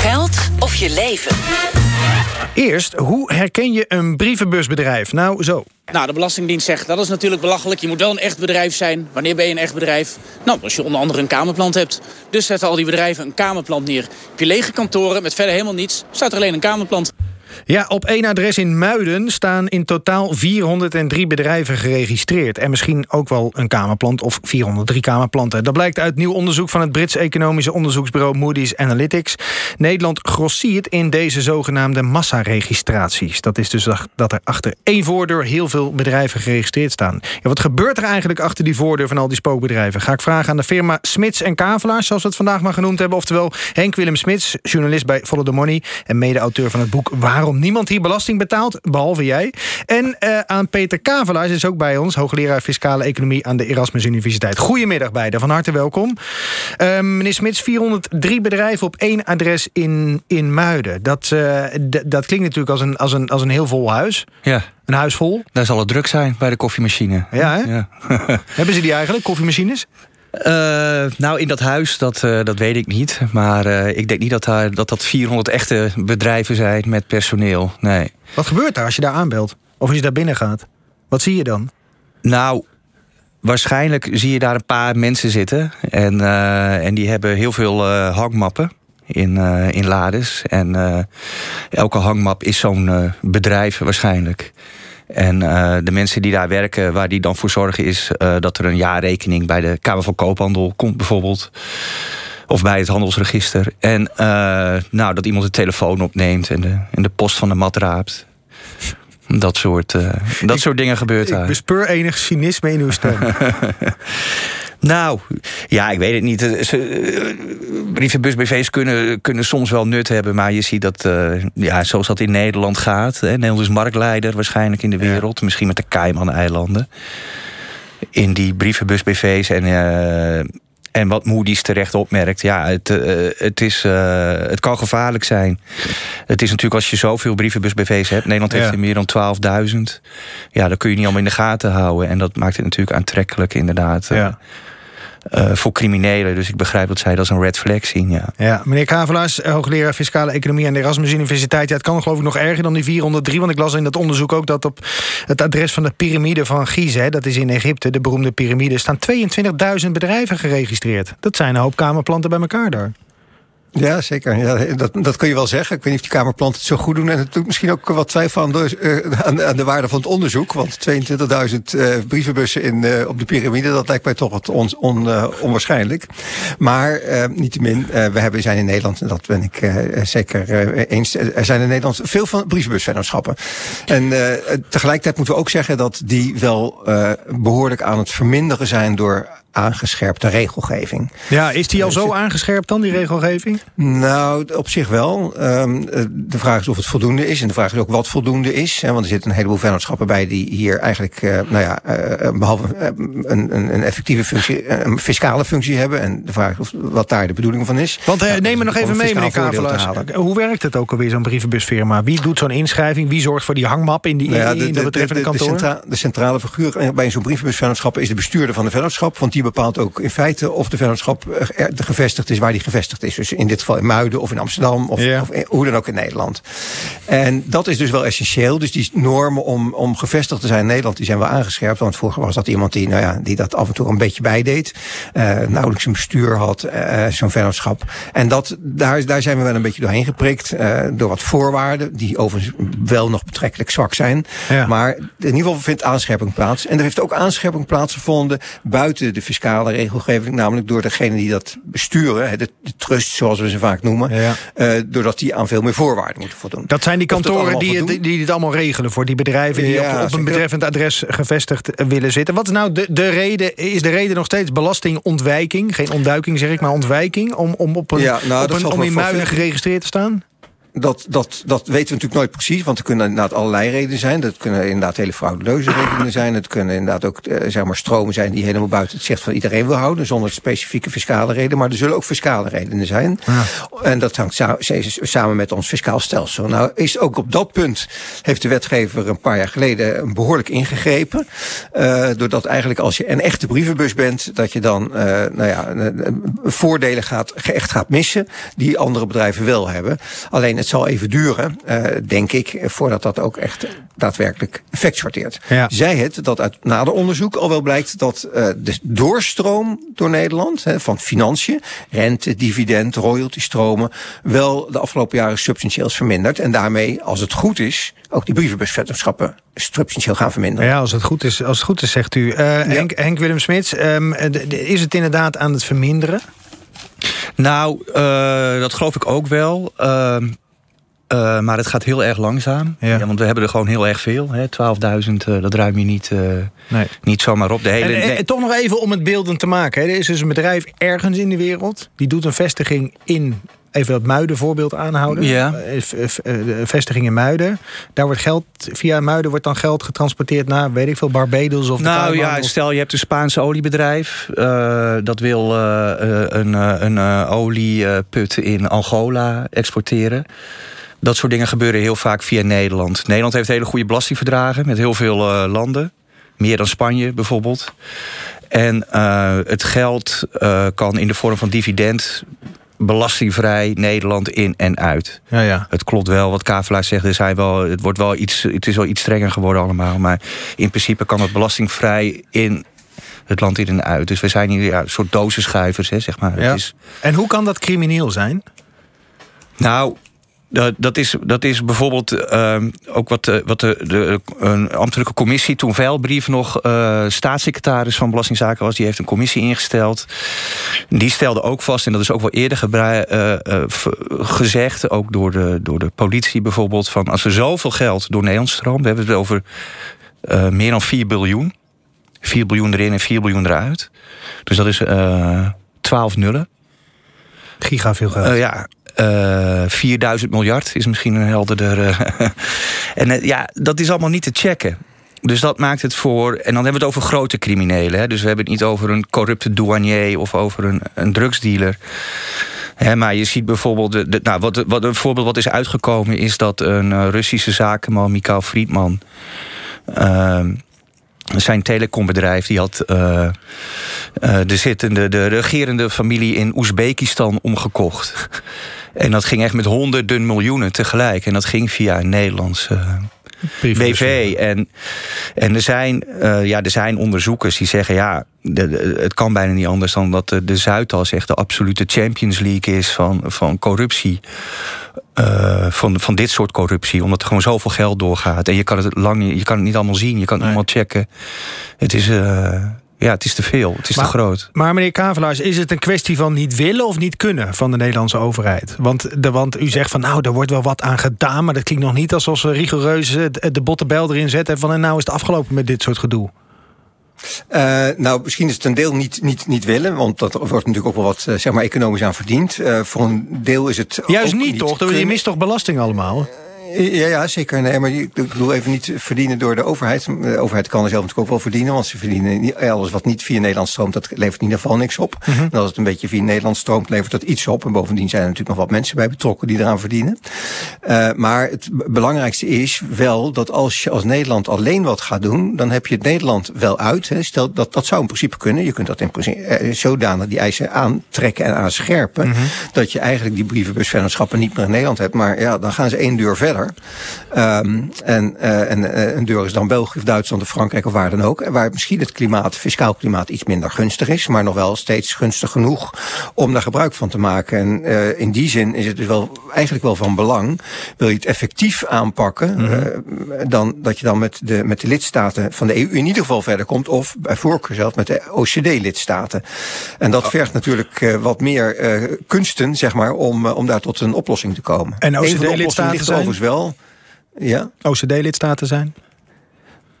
Geld of je leven? Eerst, hoe herken je een brievenbusbedrijf? Nou, zo. Nou, de Belastingdienst zegt dat is natuurlijk belachelijk. Je moet wel een echt bedrijf zijn. Wanneer ben je een echt bedrijf? Nou, als je onder andere een kamerplant hebt. Dus zetten al die bedrijven een kamerplant neer. Heb je lege kantoren met verder helemaal niets, staat er alleen een kamerplant. Ja, op één adres in Muiden staan in totaal 403 bedrijven geregistreerd. En misschien ook wel een kamerplant of 403 kamerplanten. Dat blijkt uit nieuw onderzoek van het Brits economische onderzoeksbureau Moody's Analytics. Nederland grossiert in deze zogenaamde massaregistraties. Dat is dus dat er achter één voordeur heel veel bedrijven geregistreerd staan. Ja, wat gebeurt er eigenlijk achter die voordeur van al die spookbedrijven? Ga ik vragen aan de firma Smits en Kavelaars, zoals we het vandaag maar genoemd hebben. Oftewel Henk Willem Smits, journalist bij Follow the Money en mede-auteur van het boek Waarom niemand hier belasting betaalt, behalve jij. En uh, aan Peter Kavelaars is ook bij ons, hoogleraar fiscale economie aan de Erasmus Universiteit. Goedemiddag beiden, van harte welkom. Uh, meneer Smits, 403 bedrijven op één adres in, in Muiden. Dat, uh, dat klinkt natuurlijk als een, als, een, als een heel vol huis. Ja. Een huis vol. Daar zal het druk zijn bij de koffiemachine. Ja, hè? ja. Hebben ze die eigenlijk, koffiemachines? Uh, nou, in dat huis, dat, uh, dat weet ik niet. Maar uh, ik denk niet dat, daar, dat dat 400 echte bedrijven zijn met personeel. Nee. Wat gebeurt daar als je daar aanbelt? Of als je daar binnen gaat? Wat zie je dan? Nou, waarschijnlijk zie je daar een paar mensen zitten. En, en die hebben heel veel hangmappen in, in lades. En elke hangmap is zo'n bedrijf waarschijnlijk. En uh, de mensen die daar werken, waar die dan voor zorgen, is uh, dat er een jaarrekening bij de Kamer van Koophandel komt, bijvoorbeeld. Of bij het handelsregister. En uh, nou, dat iemand de telefoon opneemt en de, en de post van de mat raapt. Dat soort, dat ik, soort dingen gebeurt ik daar. Ik bespeur enig cynisme in uw stem. Nou, ja, ik weet het niet. Brievenbus-BV's kunnen, kunnen soms wel nut hebben... maar je ziet dat, uh, ja, zoals dat in Nederland gaat... Hè, Nederland is marktleider waarschijnlijk in de wereld. Ja. Misschien met de Cayman-eilanden. In die brievenbus-BV's en... Uh, en wat Moody's terecht opmerkt, ja, het, uh, het, is, uh, het kan gevaarlijk zijn. Het is natuurlijk als je zoveel brievenbus-BV's hebt... Nederland heeft ja. er meer dan 12.000... ja, dan kun je niet allemaal in de gaten houden. En dat maakt het natuurlijk aantrekkelijk inderdaad... Ja. Uh, voor criminelen. Dus ik begrijp dat zij dat als een red flag zien. Ja, ja meneer Kavelaars, hoogleraar fiscale economie aan de Erasmus Universiteit. Ja, het kan geloof ik nog erger dan die 403. Want ik las in dat onderzoek ook dat op het adres van de piramide van Gizeh... dat is in Egypte, de beroemde piramide... staan 22.000 bedrijven geregistreerd. Dat zijn een hoop kamerplanten bij elkaar daar. Ja, zeker. Ja, dat, dat kun je wel zeggen. Ik weet niet of die Kamerplanten het zo goed doen. En het doet misschien ook wat twijfel aan de, uh, aan, de waarde van het onderzoek. Want 22.000 uh, brievenbussen in, uh, op de piramide, dat lijkt mij toch wat on, on, onwaarschijnlijk. Maar niettemin, we hebben, zijn in Nederland, en dat ben ik zeker eens, er zijn in Nederland veel van brievenbusvennootschappen. En tegelijkertijd moeten we ook zeggen dat die wel behoorlijk aan het verminderen zijn door aangescherpte regelgeving. Ja, is die al zo aangescherpt dan, die regelgeving? Nou, op zich wel. Um, de vraag is of het voldoende is. En de vraag is ook wat voldoende is. Hè, want er zitten een heleboel vennootschappen bij die hier eigenlijk, uh, nou ja, uh, behalve uh, een, een, een, effectieve functie, een fiscale functie hebben. En de vraag is wat daar de bedoeling van is. Want nou, neem me nog even mee, meneer Kavelaars. Hoe werkt het ook alweer, zo'n brievenbusfirma? Wie doet zo'n inschrijving? Wie zorgt voor die hangmap in die, nou ja, de, in de betreffende de, de, kantoor? De, centra de centrale figuur bij zo'n brievenbusvennootschap is de bestuurder van de vennootschap. Want die bepaalt ook in feite of de vennootschap gevestigd is waar die gevestigd is. Dus in dit geval in Muiden of in Amsterdam of, ja. of hoe dan ook in Nederland. En dat is dus wel essentieel. Dus die normen om, om gevestigd te zijn in Nederland, die zijn wel aangescherpt. Want vroeger was dat iemand die, nou ja, die dat af en toe een beetje bijdeed. Uh, nauwelijks een bestuur had, uh, zo'n vennootschap. En dat, daar, daar zijn we wel een beetje doorheen geprikt. Uh, door wat voorwaarden, die overigens wel nog betrekkelijk zwak zijn. Ja. Maar in ieder geval vindt aanscherping plaats. En er heeft ook aanscherping plaatsgevonden buiten de fiscale regelgeving. Namelijk door degene die dat besturen, de, de trust zoals we ze vaak noemen. Ja. Uh, doordat die aan veel meer voorwaarden moeten voldoen. Dat zijn die kantoren die, die, die dit allemaal regelen voor die bedrijven die ja, op, op een betreffend adres gevestigd willen zitten. Wat is nou de, de reden? Is de reden nog steeds belastingontwijking? Geen ontduiking zeg ik, maar ontwijking om, om, op een, ja, nou, op een, om in Muiden geregistreerd te staan? Dat, dat, dat weten we natuurlijk nooit precies, want er kunnen inderdaad allerlei redenen zijn. Dat kunnen inderdaad hele frauduleuze redenen zijn. Het kunnen inderdaad ook eh, zeg maar, stromen zijn die helemaal buiten het zicht van iedereen wil houden, zonder specifieke fiscale redenen. Maar er zullen ook fiscale redenen zijn. Ja. En dat hangt samen met ons fiscaal stelsel. Nou, is ook op dat punt heeft de wetgever een paar jaar geleden behoorlijk ingegrepen. Uh, doordat eigenlijk als je een echte brievenbus bent, dat je dan uh, nou ja, voordelen gaat, echt gaat missen die andere bedrijven wel hebben. Alleen het zal even duren, uh, denk ik, voordat dat ook echt daadwerkelijk effect sorteert. Ja. Zij het dat uit nader onderzoek al wel blijkt dat uh, de doorstroom door Nederland hè, van financiën, rente, dividend, royalty-stromen, wel de afgelopen jaren substantieel is verminderd. En daarmee, als het goed is, ook die brievenbusvennootschappen substantieel gaan verminderen. Ja, als het goed is, als het goed is zegt u. Uh, ja. Henk, Henk Willem-Smits, um, is het inderdaad aan het verminderen? Nou, uh, dat geloof ik ook wel. Uh, uh, maar het gaat heel erg langzaam. Ja. ja. want we hebben er gewoon heel erg veel. 12.000, dat ruim je niet, nee. niet zomaar op. De hele, en, en, toch nog even om het beeldend te maken. Hè. Er is dus een bedrijf ergens in de wereld. Die doet een vestiging in even dat Muiden voorbeeld aanhouden. Ja. Vestiging in Muiden. Daar wordt geld, via Muiden wordt dan geld getransporteerd naar, weet ik veel, Barbados of Nou ja, stel je hebt een Spaanse oliebedrijf. Uh, dat wil uh, een, een uh, olieput in Angola exporteren. Dat soort dingen gebeuren heel vaak via Nederland. Nederland heeft hele goede belastingverdragen met heel veel landen. Meer dan Spanje bijvoorbeeld. En het geld kan in de vorm van dividend belastingvrij Nederland in en uit. Ja, ja. Het klopt wel wat Kavelaar zegt. Er zijn wel, het, wordt wel iets, het is wel iets strenger geworden allemaal. Maar in principe kan het belastingvrij in het land in en uit. Dus we zijn hier ja, een soort dozenschuivers, hè, zeg maar. Ja. Het is... En hoe kan dat crimineel zijn? Nou, dat, dat, is, dat is bijvoorbeeld uh, ook wat, de, wat de, de, een ambtelijke commissie... toen Veilbrief nog uh, staatssecretaris van Belastingzaken was... die heeft een commissie ingesteld. Die stelde ook vast, en dat is ook wel eerder gezegd... ook door de, door de politie bijvoorbeeld... van als er zoveel geld door Nederland stroomt... we hebben het over meer dan 4 biljoen. 4 biljoen erin en 4 biljoen eruit. Dus dat is 12 nullen. Giga veel geld. ja, uh, eh, 4000 miljard is misschien een helderder. Uh, en uh, ja, dat is allemaal niet te checken. Dus dat maakt het voor. En dan hebben we het over grote criminelen. Hè? Dus we hebben het niet over een corrupte douanier of over een, een drugsdealer. Hè, maar je ziet bijvoorbeeld. De, de, nou, wat, wat, een voorbeeld wat is uitgekomen is dat een Russische zakenman, Mikhail Friedman. Ehm, zijn telecombedrijf die had de zittende, de regerende familie in Oezbekistan omgekocht. En dat ging echt met honderden miljoenen tegelijk. En dat ging via een Nederlandse BV. En, en er, zijn, uh, ja, er zijn onderzoekers die zeggen... ja, de, het kan bijna niet anders dan dat de, de Zuidas... echt de absolute Champions League is van, van corruptie. Uh, van, van dit soort corruptie. Omdat er gewoon zoveel geld doorgaat. En je kan het, lang, je kan het niet allemaal zien. Je kan het nee. allemaal checken. Het is... Uh, ja, het is te veel. Het is maar, te groot. Maar meneer Kavelaars, is het een kwestie van niet willen of niet kunnen van de Nederlandse overheid? Want, de, want u zegt van nou, er wordt wel wat aan gedaan, maar dat klinkt nog niet alsof ze rigoureus de bottenbel erin zetten van en nou is het afgelopen met dit soort gedoe. Uh, nou, misschien is het een deel niet, niet, niet willen, want dat wordt natuurlijk ook wel wat zeg maar, economisch aan verdiend. Uh, voor een deel is het. Juist niet, niet, toch? Je mist toch belasting allemaal? Ja, ja, zeker. Nee, maar ik bedoel even niet verdienen door de overheid. De overheid kan er zelf natuurlijk ook wel verdienen, want ze verdienen niet, alles wat niet via Nederland stroomt, dat levert in ieder geval niks op. Mm -hmm. En als het een beetje via Nederland stroomt, levert dat iets op. En bovendien zijn er natuurlijk nog wat mensen bij betrokken die eraan verdienen. Uh, maar het belangrijkste is wel dat als je als Nederland alleen wat gaat doen, dan heb je het Nederland wel uit. Hè. Stel dat dat zou in principe kunnen. Je kunt dat in principe zodanig die eisen aantrekken en aanscherpen, mm -hmm. dat je eigenlijk die brievenbusvennootschappen niet meer in Nederland hebt. Maar ja, dan gaan ze één deur verder. Um, en, uh, en uh, een deur is dan België of Duitsland of Frankrijk of waar dan ook. Waar misschien het klimaat, fiscaal klimaat iets minder gunstig is. Maar nog wel steeds gunstig genoeg om daar gebruik van te maken. En uh, in die zin is het dus wel eigenlijk wel van belang. Wil je het effectief aanpakken. Mm -hmm. dan dat je dan met de, met de lidstaten van de EU in ieder geval verder komt. Of bij voorkeur zelf met de OCD-lidstaten. En dat vergt natuurlijk wat meer kunsten, zeg maar, om, om daar tot een oplossing te komen. En OCD-lidstaten zijn? Ja. OCD-lidstaten zijn?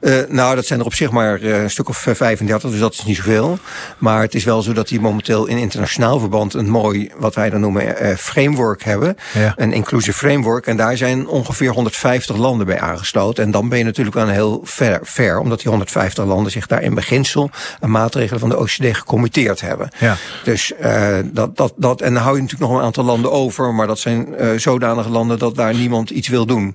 Uh, nou, dat zijn er op zich maar uh, een stuk of 35, dus dat is niet zoveel. Maar het is wel zo dat die momenteel in internationaal verband een mooi, wat wij dan noemen, uh, framework hebben. Ja. Een inclusive framework. En daar zijn ongeveer 150 landen bij aangesloten. En dan ben je natuurlijk wel heel ver, ver omdat die 150 landen zich daar in beginsel een maatregelen van de OCD gecommitteerd hebben. Ja. Dus dat, dat, dat, en dan hou je natuurlijk nog een aantal landen over, maar dat zijn zodanige landen dat daar niemand iets wil doen.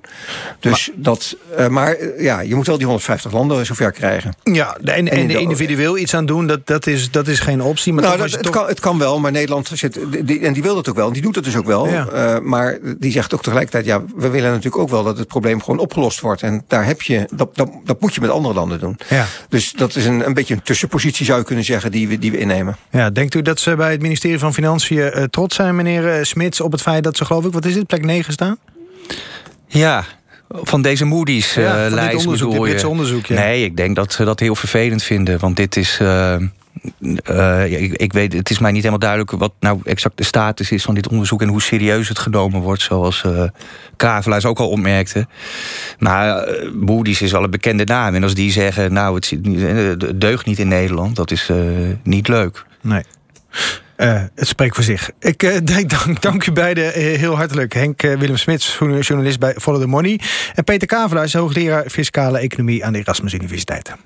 Dus maar, dat, maar ja, je moet wel die 150 50 landen zover krijgen. Ja, en, en, individueel iets aan doen, dat, dat, is, dat is geen optie. Maar nou, dat, het, kan, het kan wel, maar Nederland zit. Die, en die wil dat ook wel, die doet het dus ook wel. Ja. Uh, maar die zegt ook tegelijkertijd: ja, we willen natuurlijk ook wel dat het probleem gewoon opgelost wordt. En daar heb je, dat, dat, dat moet je met andere landen doen. Ja. Dus dat is een, een beetje een tussenpositie, zou je kunnen zeggen, die we, die we innemen. Ja, denkt u dat ze bij het ministerie van Financiën uh, trots zijn, meneer uh, Smits, op het feit dat ze, geloof ik, wat is het, plek 9 staan? Ja, van deze Moody's ja, uh, lijst onderzoek, bedoel je? onderzoek, ja. Nee, ik denk dat ze dat heel vervelend vinden. Want dit is... Uh, uh, ik, ik, weet, het is mij niet helemaal duidelijk wat nou exact de status is van dit onderzoek en hoe serieus het genomen wordt, zoals uh, Kavelaars ook al opmerkte. Maar uh, Moody's is wel een bekende naam. En als die zeggen, nou, het deugt niet in Nederland, dat is niet leuk. Nee. Uh, het spreekt voor zich. Ik uh, dank, dank u beiden uh, heel hartelijk. Henk Willem Smits, journalist bij Follow the Money. En Peter Kavelaars, hoogleraar fiscale economie aan de Erasmus Universiteit.